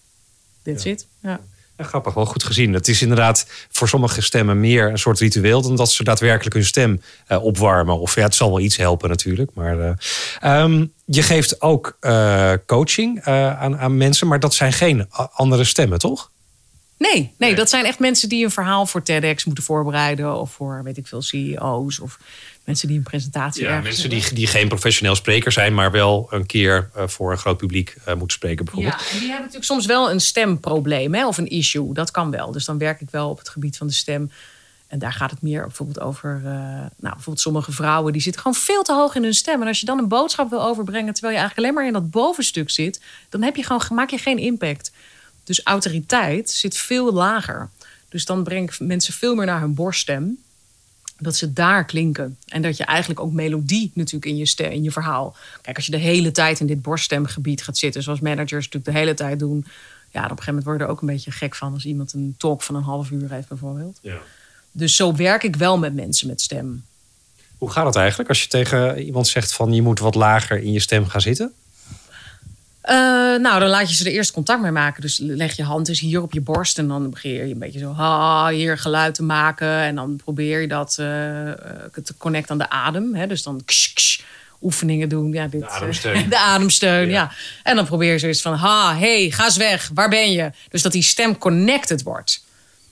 that's Ja. it. Ja. Ja, grappig, wel goed gezien. Het is inderdaad voor sommige stemmen meer een soort ritueel dan dat ze daadwerkelijk hun stem eh, opwarmen. Of ja, het zal wel iets helpen natuurlijk. Maar eh, ehm, je geeft ook eh, coaching aan, aan mensen, maar dat zijn geen andere stemmen, toch? Nee, nee, Nee. dat zijn echt mensen die een verhaal voor TEDx moeten voorbereiden. Of voor, weet ik veel, CEO's. Of mensen die een presentatie Ja, mensen die, die geen professioneel spreker zijn, maar wel een keer eh, voor een groot publiek eh, moeten spreken, bijvoorbeeld. Ja, en die hebben natuurlijk soms wel een stemprobleem hè, of een issue. Dat kan wel. Dus dan werk ik wel op het gebied van de stem. En daar gaat het meer bijvoorbeeld over. eh, nou, bijvoorbeeld sommige vrouwen die zitten gewoon veel te hoog in hun stem. En als je dan een boodschap wil overbrengen terwijl je eigenlijk alleen maar in dat bovenstuk zit, dan heb je gewoon, maak je geen impact. Dus autoriteit zit veel lager. Dus dan breng ik mensen veel meer naar hun borststem. Dat ze daar klinken. En dat je eigenlijk ook melodie natuurlijk in je, stem, in je verhaal. Kijk, als je de hele tijd in dit borststemgebied gaat zitten, zoals managers natuurlijk de hele tijd doen. Ja, op een gegeven moment word je er ook een beetje gek van als iemand een talk van een half uur heeft, bijvoorbeeld. Ja. Dus zo werk ik wel met mensen met stem. Hoe gaat het eigenlijk als je tegen iemand zegt van je moet wat lager in je stem gaan zitten? Eh, nou, dan laat je ze er eerst contact mee maken. Dus leg je hand eens hier op je borst. En dan begin je een beetje zo ha, hier geluid te maken. En dan probeer je dat eh, eh, te connecten aan de adem. Hè? Dus dan ksh, ksh, oefeningen doen. Ja, dit, De ademsteun. de ademsteun, Ja. ja. En dan probeer je zoiets van ha, hey, ga eens weg. Waar ben je? Dus dat die stem connected wordt.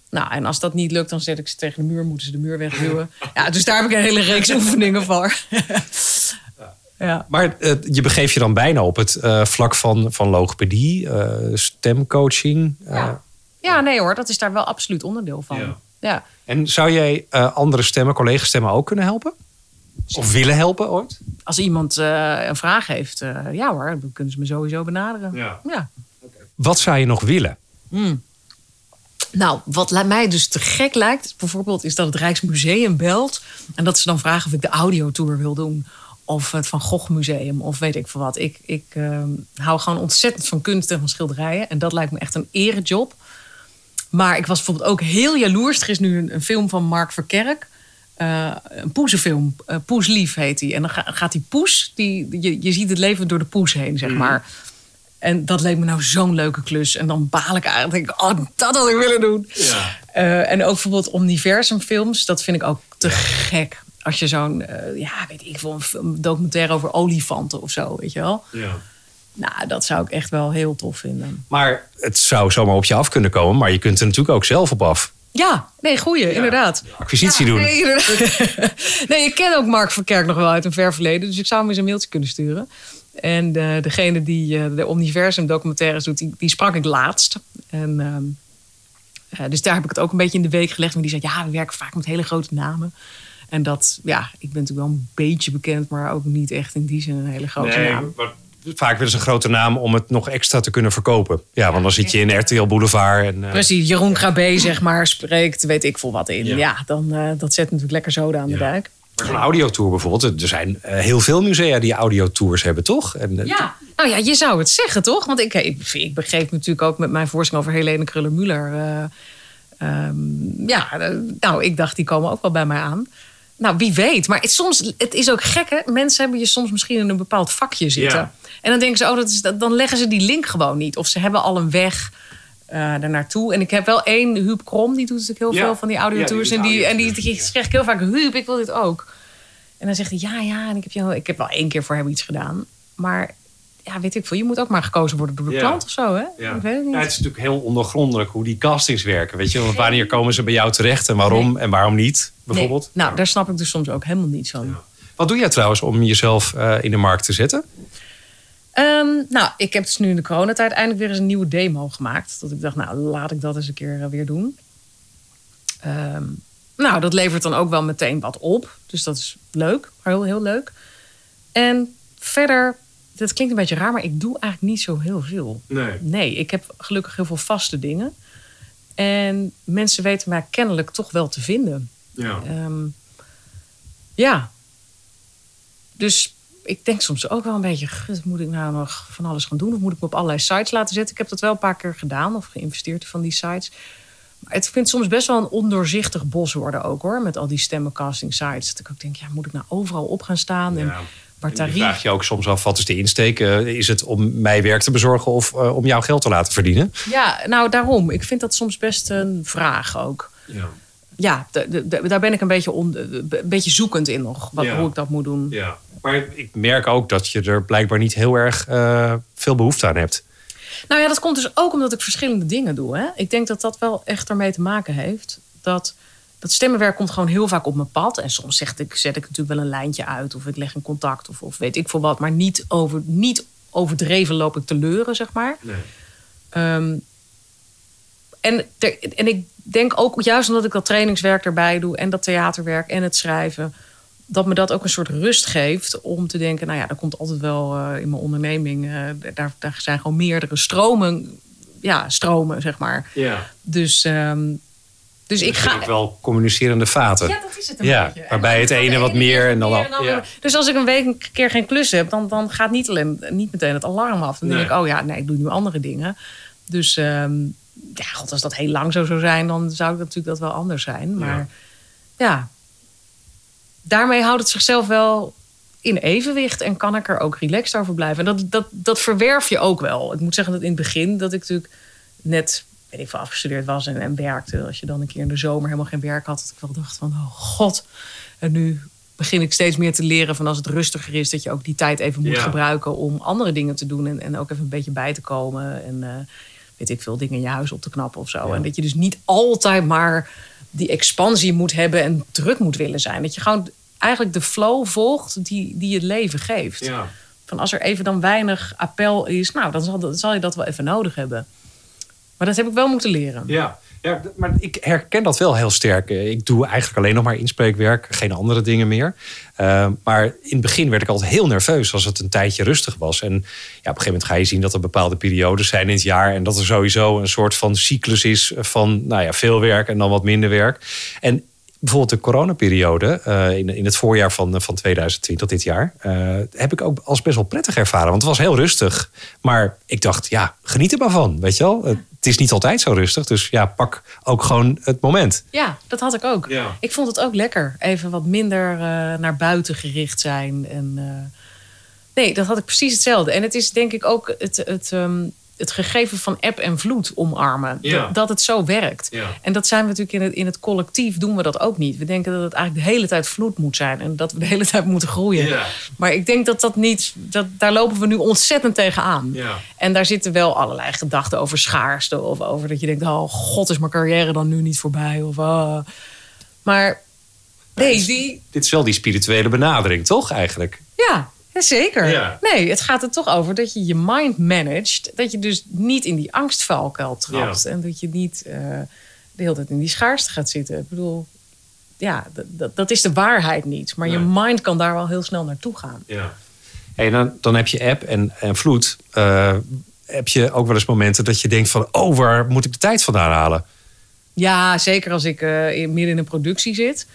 Nou, en als dat niet lukt, dan zet ik ze tegen de muur. Moeten ze de muur wegduwen. Ja, dus daar heb ik een hele reeks oefeningen voor. ja. Maar eh, je begeeft je dan bijna op het eh, vlak van, van logopedie, eh, stemcoaching. Ja. ja, nee hoor, dat is daar wel absoluut onderdeel van. Ja. Ja. En zou jij eh, andere stemmen, collega-stemmen ook kunnen helpen? Of willen helpen ooit? Als iemand eh, een vraag heeft, eh, ja hoor, dan kunnen ze me sowieso benaderen. Ja. ja. Wat zou je nog willen? Nou, wat mij dus te gek lijkt, bijvoorbeeld, is dat het Rijksmuseum belt. En dat ze dan vragen of ik de audiotour wil doen. Of het Van Gogh Museum, of weet ik veel wat. Ik, ik ehm, hou gewoon ontzettend van kunst en van schilderijen. En dat lijkt me echt een erejob. Maar ik was bijvoorbeeld ook heel jaloers. Er is nu een, een film van Mark Verkerk. eh, een poezenfilm. eh Poeslief heet die. En dan ga- gaat die poes, die, je, je ziet het leven door de poes heen, zeg maar. En dat leek me nou zo'n leuke klus. En dan baal ik eigenlijk, denk ik, oh, dat had ik willen doen. Eh, en ook bijvoorbeeld Universumfilms, dat vind ik ook te gek. Als je zo'n, eh, ja, weet ik veel, een documentaire over olifanten of zo, weet je wel. Nou, dat zou ik echt wel heel tof vinden. Maar het zou zomaar op je af kunnen komen, maar je kunt er natuurlijk ook zelf op af. Ja, nee, goeie, inderdaad. Acquisitie Ja, doen. Nee, nee, ik ken ook Mark Verkerk nog wel uit een ver verleden. Dus ik zou hem eens een mailtje kunnen sturen. En de, degene die eh, de Omniversum documentaires doet, die, die sprak ik laatst. En, ehm, eh, dus daar heb ik het ook een beetje in de week gelegd. Maar die zei, ja, we werken vaak met hele grote namen. En dat, ja, ik ben natuurlijk wel een beetje bekend, maar ook niet echt in die zin een hele grote naam. maar vaak willen ze een grote naam om het nog extra te kunnen verkopen. Ja, want dan zit je in RTL Boulevard. En, eh, Precies, Jeroen Grabé, zeg maar, spreekt, weet ik veel wat in. Ja. Ja, dan, eh, dat zet natuurlijk lekker zoden aan de dijk. Maar zo'n audiotour bijvoorbeeld. Er zijn eh, heel veel musea die audiotours hebben, toch? En, Ja, Nou ja, je zou het zeggen, toch? Want ik, ik, ik begreep natuurlijk ook met mijn voorstelling over Helene Kruller-Müller. eh, ehm, ja, nou, ik dacht, die komen ook wel bij mij aan. Nou, wie weet. Maar het, soms, het is ook gek, hè? Mensen hebben je soms misschien in een bepaald vakje zitten. Ja. En dan denken ze, oh, dat is, dan leggen ze die link gewoon niet. Of ze hebben al een weg eh daar naartoe. En ik heb wel één, Huub Krom, die doet natuurlijk heel Ja. veel van die audiotours. Ja, en die, en die, die heel vaak, Huub, ik wil dit ook. En dan zegt hij, ja, ja. En ik heb, je, ik heb wel één keer voor hem iets gedaan. Maar ja, weet ik veel. Je moet ook maar gekozen worden door de Ja. klant of zo, hè? Ja. Ik weet het niet. Ja, het is natuurlijk heel ondergrondelijk hoe die castings werken. Weet je, want wanneer komen ze bij jou terecht en waarom en waarom niet, bijvoorbeeld? Nee. Nou, daar snap ik dus soms ook helemaal niets van. Wat doe jij trouwens om jezelf eh, in de markt te zetten? Ehm, nou, ik heb dus nu in de coronatijd eindelijk weer eens een nieuwe demo gemaakt. Dat ik dacht, nou, laat ik dat eens een keer eh, weer doen. Ehm, nou, dat levert dan ook wel meteen wat op. Dus dat is leuk, maar heel, heel leuk. En verder, dat klinkt een beetje raar, maar ik doe eigenlijk niet zo heel veel. Nee. Nee, ik heb gelukkig heel veel vaste dingen. En mensen weten mij kennelijk toch wel te vinden. Ja. Ehm, ja. Dus ik denk soms ook wel een beetje... "Gut, moet ik nou nog van alles gaan doen? Of moet ik me op allerlei sites laten zetten? Ik heb dat wel een paar keer gedaan. Of geïnvesteerd van die sites. Maar het vindt soms best wel een ondoorzichtig bos worden ook hoor. Met al die stemmencasting sites. Dat ik ook denk, ja, moet ik nou overal op gaan staan? Ja. En je tarief... vraagt je ook soms af, wat is de insteek? Eh, is het om mij werk te bezorgen of eh, om jouw geld te laten verdienen? Ja, nou daarom. Ik vind dat soms best een vraag ook. Ja. Ja, daar ben ik een beetje, on, een beetje zoekend in nog. Wat, Ja. Hoe ik dat moet doen. ja. Maar ik merk ook dat je er blijkbaar niet heel erg eh, veel behoefte aan hebt. Nou ja, dat komt dus ook omdat ik verschillende dingen doe. Hè? Ik denk dat dat wel echt ermee te maken heeft. Dat, dat stemmenwerk komt gewoon heel vaak op mijn pad. En soms zeg ik, zet ik natuurlijk wel een lijntje uit. Of ik leg een contact. Of, of weet ik veel wat. Maar niet, over, niet overdreven loop ik te leuren, zeg maar. Nee. Ehm, en, ter- en ik denk ook, juist omdat ik dat trainingswerk erbij doe... en dat theaterwerk en het schrijven... dat me dat ook een soort rust geeft om te denken... nou ja, er komt altijd wel eh, in mijn onderneming... eh, daar, daar zijn gewoon meerdere stromen, ja, stromen, zeg maar. Ja. Dus, ehm, dus ik ga... ook wel communicerende vaten. Ja, dat is het een Ja, beetje. Waarbij dan het ene wat meer en dan meer al- ja. Dus als ik een week een keer geen klus heb, dan, dan gaat niet, alleen, niet meteen het alarm af. Dan denk ik, oh ja, nee, ik doe nu andere dingen. Dus ehm, ja, god, als dat heel lang zo zou zijn, dan zou ik natuurlijk dat wel anders zijn. Maar ja, daarmee houdt het zichzelf wel in evenwicht en kan ik er ook relaxed over blijven. En dat, dat, dat verwerf je ook wel. Ik moet zeggen dat in het begin dat ik natuurlijk net weet ik veel, afgestudeerd was en, en werkte. Als je dan een keer in de zomer helemaal geen werk had, dat ik wel dacht van, oh god. En nu begin ik steeds meer te leren van als het rustiger is, dat je ook die tijd even moet Ja. gebruiken om andere dingen te doen en, en ook even een beetje bij te komen. En eh, weet ik veel, dingen in je huis op te knappen of zo. Ja. En dat je dus niet altijd maar die expansie moet hebben en druk moet willen zijn. Dat je gewoon eigenlijk de flow volgt die, die het leven geeft. Ja. Van als er even dan weinig appel is, nou, dan zal, dan zal je dat wel even nodig hebben. Maar dat heb ik wel moeten leren. Ja. ja, maar ik herken dat wel heel sterk. Eh, Ik doe eigenlijk alleen nog maar inspreekwerk, geen andere dingen meer. Eh, maar in het begin werd ik altijd heel nerveus als het een tijdje rustig was. En ja, op een gegeven moment ga je zien dat er bepaalde periodes zijn in het jaar. En dat er sowieso een soort van cyclus is van nou ja, veel werk en dan wat minder werk. En bijvoorbeeld de coronaperiode uh, in, in het voorjaar van, van 2020, dit jaar, heb ik ook als best wel prettig ervaren. Want het was heel rustig. Maar ik dacht, ja, geniet er maar van, weet je wel. Het is niet altijd zo rustig, dus ja, pak ook gewoon het moment. Ja, dat had ik ook. Ja. Ik vond het ook lekker. Even wat minder uh, naar buiten gericht zijn. En, uh, nee, dat had ik precies hetzelfde. En het is denk ik ook het, het, um, het gegeven van eb en vloed omarmen. Ja. Dat, het zo werkt. Ja. En dat zijn we natuurlijk in het, in het collectief doen we dat ook niet. We denken dat het eigenlijk de hele tijd vloed moet zijn. En dat we de hele tijd moeten groeien. Ja. Maar ik denk dat dat niet... Dat, daar lopen we nu ontzettend tegenaan. Ja. En daar zitten wel allerlei gedachten over schaarste. Of over dat je denkt, oh god, is mijn carrière dan nu niet voorbij? Of, oh. Maar nee, die... Dit is wel die spirituele benadering, toch eigenlijk? Ja, zeker. Ja. Nee, het gaat er toch over dat je je mind managt. Dat je dus niet in die angstvalkuil trapt. Ja. En dat je niet uh, de hele tijd in die schaarste gaat zitten. Ik bedoel, ja, dat, dat is de waarheid niet. Maar Nee. je mind kan daar wel heel snel naartoe gaan. Ja. Hey, dan, dan heb je app en, en vloed. Uh, heb je ook wel eens momenten dat je denkt van... oh, waar moet ik de tijd vandaan halen? Ja, zeker als ik uh, midden in een productie zit.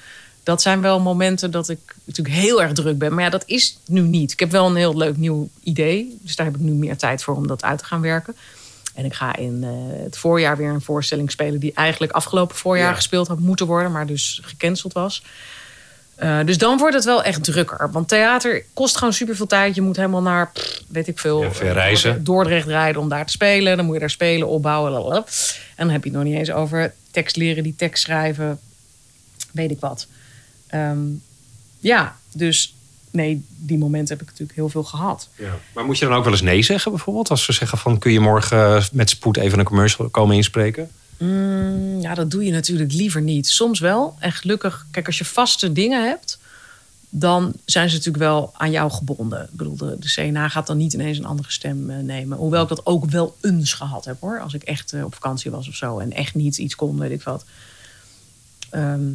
Dat zijn wel momenten dat ik natuurlijk heel erg druk ben. Maar ja, dat is nu niet. Ik heb wel een heel leuk nieuw idee. Dus daar heb ik nu meer tijd voor om dat uit te gaan werken. En ik ga in eh, het voorjaar weer een voorstelling spelen... die eigenlijk afgelopen voorjaar Ja. gespeeld had moeten worden... maar dus gecanceld was. Eh, dus dan wordt het wel echt drukker. Want theater kost gewoon superveel tijd. Je moet helemaal naar, pff, weet ik veel... Ja, eh, reizen. Dordrecht rijden om daar te spelen. Dan moet je daar spelen, opbouwen. lalala. En dan heb je het nog niet eens over tekst leren, die tekst schrijven. Weet ik wat. Ehm, ja, dus nee, die momenten heb ik natuurlijk heel veel gehad. Ja. Maar moet je dan ook wel eens nee zeggen bijvoorbeeld? Als ze zeggen van kun je morgen eh, met spoed even een commercial komen inspreken? Mm, ja, dat doe je natuurlijk liever niet. Soms wel. En gelukkig, kijk, als je vaste dingen hebt, dan zijn ze natuurlijk wel aan jou gebonden. Ik bedoel, de, de CNA gaat dan niet ineens een andere stem eh, nemen. Hoewel ik dat ook wel eens gehad heb hoor. Als ik echt eh, op vakantie was of zo en echt niet iets kon, weet ik wat. Ehm,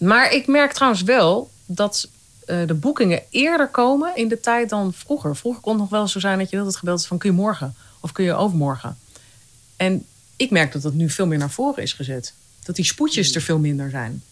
maar ik merk trouwens wel dat eh, de boekingen eerder komen in de tijd dan vroeger. Vroeger kon het nog wel zo zijn dat je altijd gebeld is van kun je morgen of kun je overmorgen. En ik merk dat dat nu veel meer naar voren is gezet. Dat die spoedjes er veel minder zijn.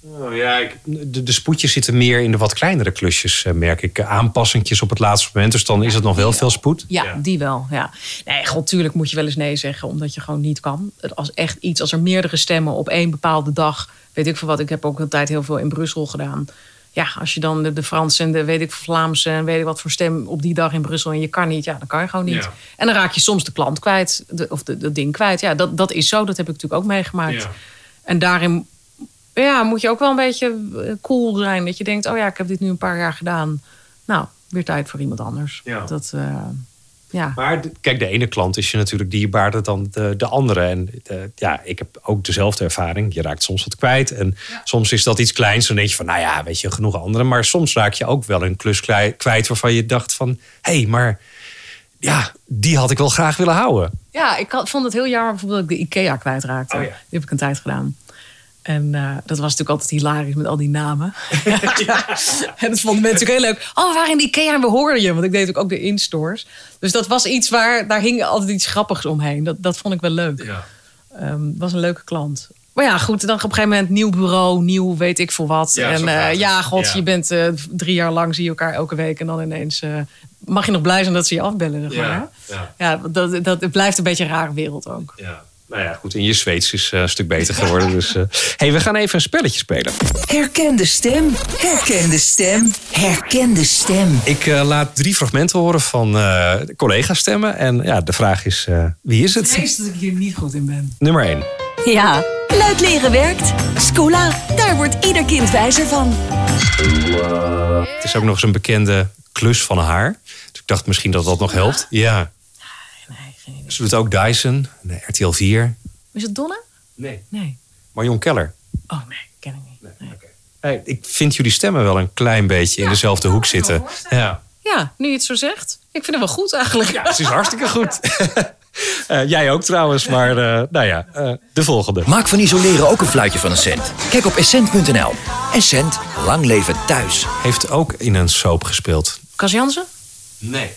Oh, ja, ik, de, de spoedjes zitten meer in de wat kleinere klusjes, eh, merk ik. Eh, Aanpassingjes op het laatste moment. Dus dan is het nog wel veel spoed. Ja, die wel. Ja. Nee, god, tuurlijk moet je wel eens nee zeggen, omdat je gewoon niet kan. Als echt iets, als er meerdere stemmen op één bepaalde dag, weet ik veel wat. Ik heb ook een tijd heel veel in Brussel gedaan. Ja, als je dan de, de Franse en de weet ik Vlaamse en weet ik wat voor stem op die dag in Brussel en je kan niet, ja, dan kan je gewoon niet. Ja. En dan raak je soms de klant kwijt, de, of de, dat ding kwijt. Ja, dat, dat is zo. Dat heb ik natuurlijk ook meegemaakt. Ja. En daarin ja, moet je ook wel een beetje eh, cool zijn. Dat je denkt, oh ja, ik heb dit nu een paar jaar gedaan. Nou, weer tijd voor iemand anders. Ja. Dat, eh, ja. Maar kijk, de ene klant is je natuurlijk dierbaarder dan de, de andere. En eh, ja, ik heb ook dezelfde ervaring. Je raakt soms wat kwijt. En soms is dat iets kleins. Dan denk je van, nou ja, weet je, genoeg anderen. Maar soms raak je ook wel een klus kwijt waarvan je dacht van... hé, hey, maar ja, die had ik wel graag willen houden. Ja, ik vond het heel jammer bijvoorbeeld dat ik de IKEA kwijtraakte. Oh ja. Die heb ik een tijd gedaan. En eh, dat was natuurlijk altijd hilarisch met al die namen. en dat vonden mensen natuurlijk heel leuk. Oh, we waren in de IKEA en we hoorden je. Want ik deed natuurlijk ook de in-stores. Dus dat was iets waar, daar hing altijd iets grappigs omheen. Dat, dat vond ik wel leuk. Ehm, was een leuke klant. Maar ja, goed, dan op een gegeven moment nieuw bureau, nieuw weet ik veel wat. Ja, en eh, ja, god, Ja. je bent eh, drie jaar lang, zie je elkaar elke week. En dan ineens mag je nog blij zijn dat ze je afbellen. Zeg maar, hè? ja, Ja, dat, dat, het blijft een beetje een rare wereld ook. ja. Nou ja, goed. In je Zweeds is eh, een stuk beter geworden. Dus, eh hey, we gaan even een spelletje spelen. Herken de stem, herken de stem, herken de stem. Ik eh, laat drie fragmenten horen van eh collega-stemmen. En ja, de vraag is, eh, wie is het? vrees dat ik hier niet goed in ben. Nummer één. Ja, luid leren werkt. Scula, daar wordt ieder kind wijzer van. Het is ook nog eens een bekende klus van haar. Dus ik dacht misschien dat dat nog helpt. Ja. Nee, geen idee. Ze doet ook Dyson, nee, RTL 4. Is het Donna? Nee. Nee. Marion Keller. Oh nee, ken ik niet. Nee. Hey, ik vind jullie stemmen wel een klein beetje in dezelfde hoek zitten. Ja. Ja, nu je het zo zegt. Ik vind het wel goed eigenlijk. ja, het is hartstikke goed. Eh, jij ook trouwens, maar eh, nou ja, eh, de volgende. Maak van isoleren ook een fluitje van een cent. Kijk op essent.nl. Essent, lang leven thuis. Heeft ook in een soap gespeeld. Cas Jansen? Nee,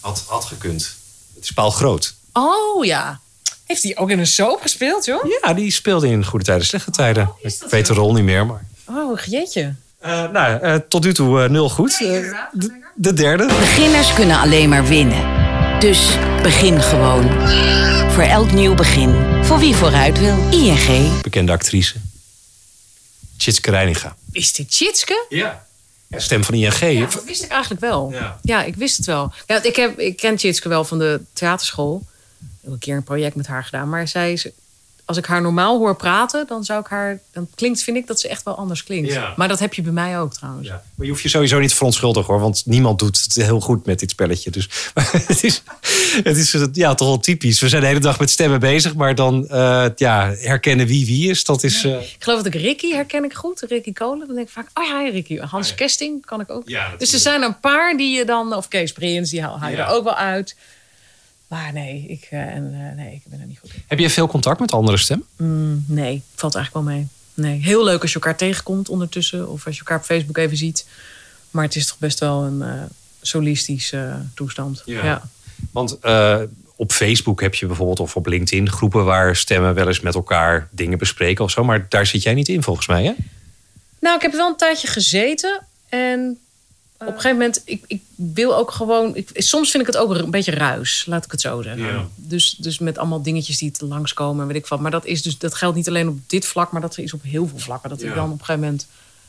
had, had gekund. Het is Paul Groot. Oh ja. Heeft hij ook in een soap gespeeld, joh? Ja, die speelde in Goede Tijden, Slechte Tijden. is ik weet de rol niet meer, maar... Oh, jeetje. Eh, nou, eh, tot nu toe eh, nul goed. De, de derde. Beginners kunnen alleen maar winnen. Dus begin gewoon. Voor elk nieuw begin. Voor wie vooruit wil. ING. Bekende actrice. Tjitske Reininga. Is dit Tjitske? Ja. Stem van ING. Ja, dat wist ik eigenlijk wel. Ja. Ja, ik wist het wel. Ja, ik, heb, ik ken Tjitske wel van de theaterschool. Ik heb een keer een project met haar gedaan. Maar zij is, als ik haar normaal hoor praten, dan zou ik haar. Dan klinkt, vind ik dat ze echt wel anders klinkt. Ja. Maar dat heb je bij mij ook trouwens. Ja. Maar je hoeft je sowieso niet te verontschuldigen hoor. Want niemand doet het heel goed met dit spelletje. Dus maar het is, het is ja, toch wel typisch. We zijn de hele dag met stemmen bezig. Maar dan eh, ja, herkennen wie wie is. Dat is. eh, Ik geloof dat ik Ricky herken ik goed. Ricky Kolen. Dan denk ik vaak, oh ja, Ricky. Hans Kesting kan ik ook. Dus er zijn een paar die je dan... Of Kees Prins, die haal haal je er ook wel uit. Maar nee, ik, eh, en, eh, nee, ik ben er niet goed in. Heb je veel contact met andere stemmen? Mm, nee, valt eigenlijk wel mee. Nee, heel leuk als je elkaar tegenkomt ondertussen. Of als je elkaar op Facebook even ziet. Maar het is toch best wel een eh, solistische toestand. Ja. Ja. Want op Facebook heb je bijvoorbeeld of op LinkedIn groepen waar stemmen wel eens met elkaar dingen bespreken of zo. Maar daar zit jij niet in volgens mij, hè? Nou, ik heb wel een tijdje gezeten. En een gegeven moment, ik, ik wil ook gewoon... Ik, soms vind ik het ook een beetje ruis, laat ik het zo zeggen. Ja. Dus, dus met allemaal dingetjes die te langskomen en weet ik wat. Maar dat, is dus, dat geldt niet alleen op dit vlak, maar dat is op heel veel vlakken. Dat ik dan op een gegeven moment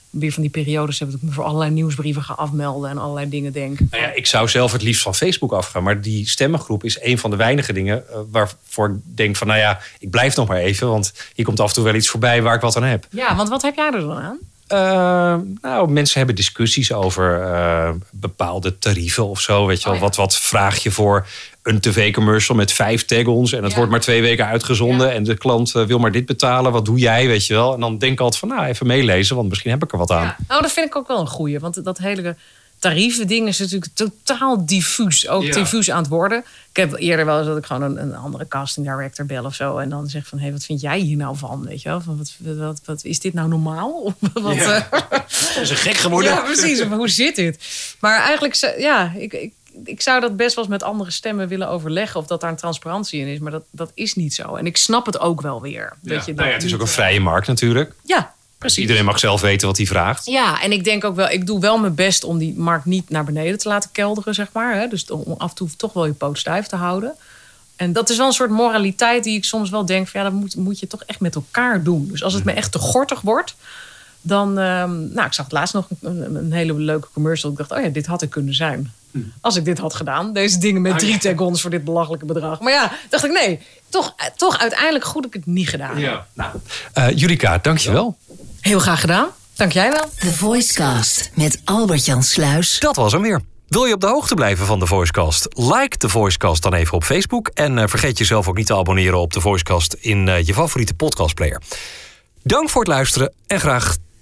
weer van die periodes heb... dat ik me voor allerlei nieuwsbrieven ga afmelden en allerlei dingen denk. Nou ja, ik zou zelf het liefst van Facebook afgaan. Maar die stemmengroep is een van de weinige dingen eh, waarvoor ik denk van... nou ja, ik blijf nog maar even. Want hier komt af en toe wel iets voorbij waar ik wat aan heb. Ja, want wat heb jij er dan aan? Eh, nou, mensen hebben discussies over eh, bepaalde tarieven of zo. Weet je wel, Oh ja. wat, wat vraag je voor een tv-commercial met vijf tag-ons... en het Ja. wordt maar twee weken uitgezonden... Ja. en de klant eh, wil maar dit betalen. Wat doe jij, weet je wel? En dan denk ik altijd van, nou, even meelezen... want misschien heb ik er wat aan. Nou, dat vind ik ook wel een goeie. Want dat hele tarieven ding is natuurlijk totaal diffuus. Ook Ja. diffuus aan het worden. Ik heb eerder wel eens dat ik gewoon een, een andere casting director bel of zo. En dan zeg van, hé, hey, wat vind jij hier nou van? Weet je wel? Van, wat, wat, wat, is dit nou normaal? Wat, Ja. eh, is een gek geworden. ja, precies. Maar hoe zit dit? Maar eigenlijk, ja, ik, ik, ik zou dat best wel eens met andere stemmen willen overleggen. Of dat daar een transparantie in is. Maar dat, dat is niet zo. En ik snap het ook wel weer. Ja. Dat je Nou ja, het is ook een eh, vrije markt natuurlijk. Ja, precies. iedereen mag zelf weten wat hij vraagt. Ja, en ik denk ook wel, ik doe wel mijn best om die markt niet naar beneden te laten kelderen, zeg maar. Hè? Dus om af en toe toch wel je poot stijf te houden. En dat is wel een soort moraliteit die ik soms wel denk van ja, dat moet, moet je toch echt met elkaar doen. Dus als het me echt te gortig wordt, dan. ehm, nou, ik zag het laatst nog een, een hele leuke commercial. Ik dacht, oh ja, dit had ik kunnen zijn. Als ik dit had gedaan. Deze dingen met drie tag-ons voor dit belachelijke bedrag. Maar ja, dacht ik, nee, toch, eh, toch uiteindelijk goed ik het niet gedaan heb. Nou, eh Julika, dankjewel. Heel graag gedaan. Dank jij wel. The Voicecast met Albert-Jan Sluis. Dat was hem weer. Wil je op de hoogte blijven van de Voicecast? Like de Voicecast dan even op Facebook. En eh, vergeet jezelf ook niet te abonneren op de Voicecast in eh, je favoriete podcastplayer. Dank voor het luisteren en graag